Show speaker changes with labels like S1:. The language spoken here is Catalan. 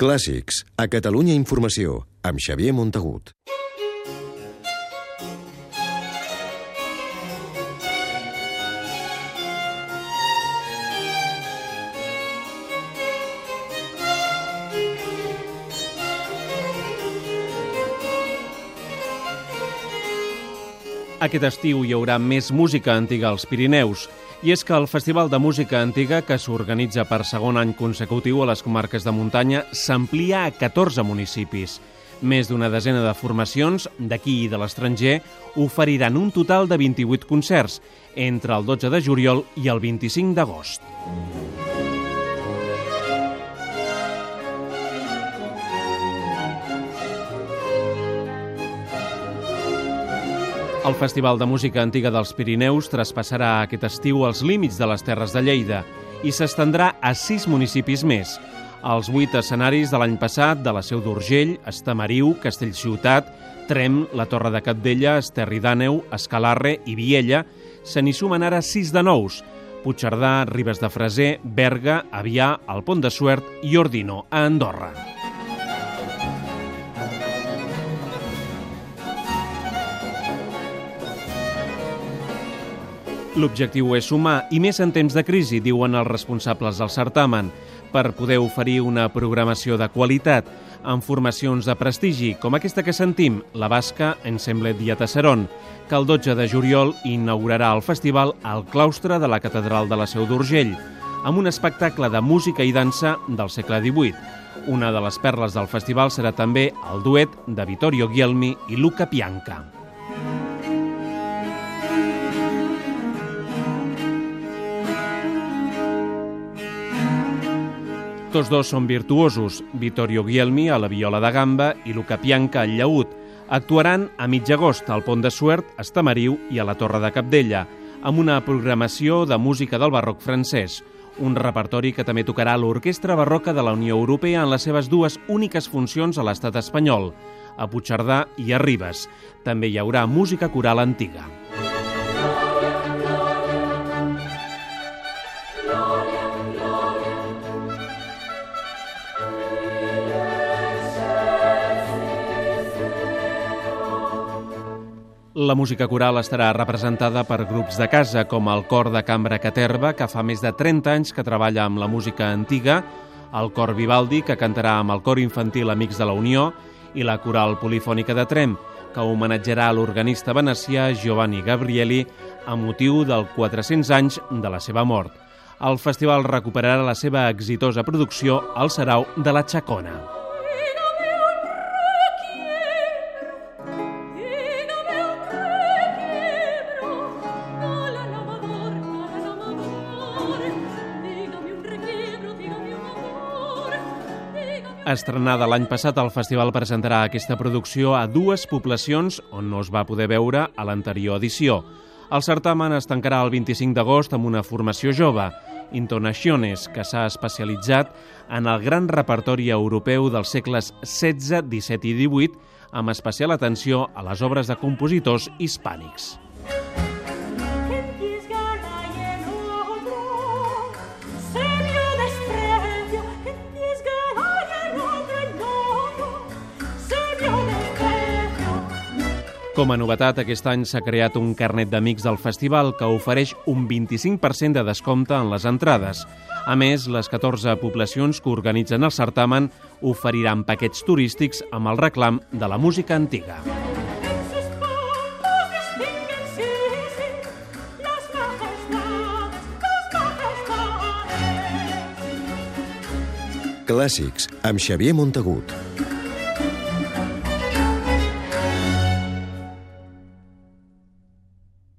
S1: Clàssics, a Catalunya Informació, amb Xavier Montagut.
S2: Aquest estiu hi haurà més música antiga als Pirineus. I és que el Festival de Música Antiga, que s'organitza per segon any consecutiu a les comarques de muntanya, s'amplia a 14 municipis. Més d'una desena de formacions, d'aquí i de l'estranger, oferiran un total de 28 concerts, entre el 12 de juliol i el 25 d'agost. El Festival de Música Antiga dels Pirineus traspassarà aquest estiu els límits de les Terres de Lleida i s'estendrà a sis municipis més. Els vuit escenaris de l'any passat de la Seu d'Urgell, Estamariu, Castellciutat, Trem, la Torre de Capdella, Esterri d'Àneu, Escalarre i Viella se n'hi sumen ara sis de nous, Puigcerdà, Ribes de Freser, Berga, Avià, el Pont de Suert i Ordino, a Andorra. L'objectiu és sumar, i més en temps de crisi, diuen els responsables del certamen, per poder oferir una programació de qualitat amb formacions de prestigi, com aquesta que sentim, la basca Ensemble Diataceron, que el 12 de juliol inaugurarà el festival al claustre de la Catedral de la Seu d'Urgell, amb un espectacle de música i dansa del segle XVIII. Una de les perles del festival serà també el duet de Vittorio Guilmi i Luca Pianca. Tots dos són virtuosos, Vittorio Guilmi a la viola de gamba i Luca Pianca al llaüt. Actuaran a mig agost al Pont de Suert, a Estamariu i a la Torre de Capdella, amb una programació de música del barroc francès, un repertori que també tocarà l'Orquestra Barroca de la Unió Europea en les seves dues úniques funcions a l'estat espanyol, a Puigcerdà i a Ribes. També hi haurà música coral antiga. La música coral estarà representada per grups de casa com el Cor de Cambra Caterva, que fa més de 30 anys que treballa amb la música antiga, el Cor Vivaldi, que cantarà amb el Cor Infantil Amics de la Unió, i la Coral Polifònica de Trem, que homenatjarà l'organista venecià Giovanni Gabrieli a motiu del 400 anys de la seva mort. El festival recuperarà la seva exitosa producció al Sarau de la Chacona. Estrenada l'any passat, el festival presentarà aquesta producció a dues poblacions on no es va poder veure a l'anterior edició. El certamen es tancarà el 25 d'agost amb una formació jove, Intonaciones, que s'ha especialitzat en el gran repertori europeu dels segles XVI, XVII i XVIII, amb especial atenció a les obres de compositors hispànics. Com a novetat, aquest any s'ha creat un carnet d'amics del festival que ofereix un 25% de descompte en les entrades. A més, les 14 poblacions que organitzen el certamen oferiran paquets turístics amb el reclam de la música antiga.
S1: Clàssics, amb Xavier Montagut.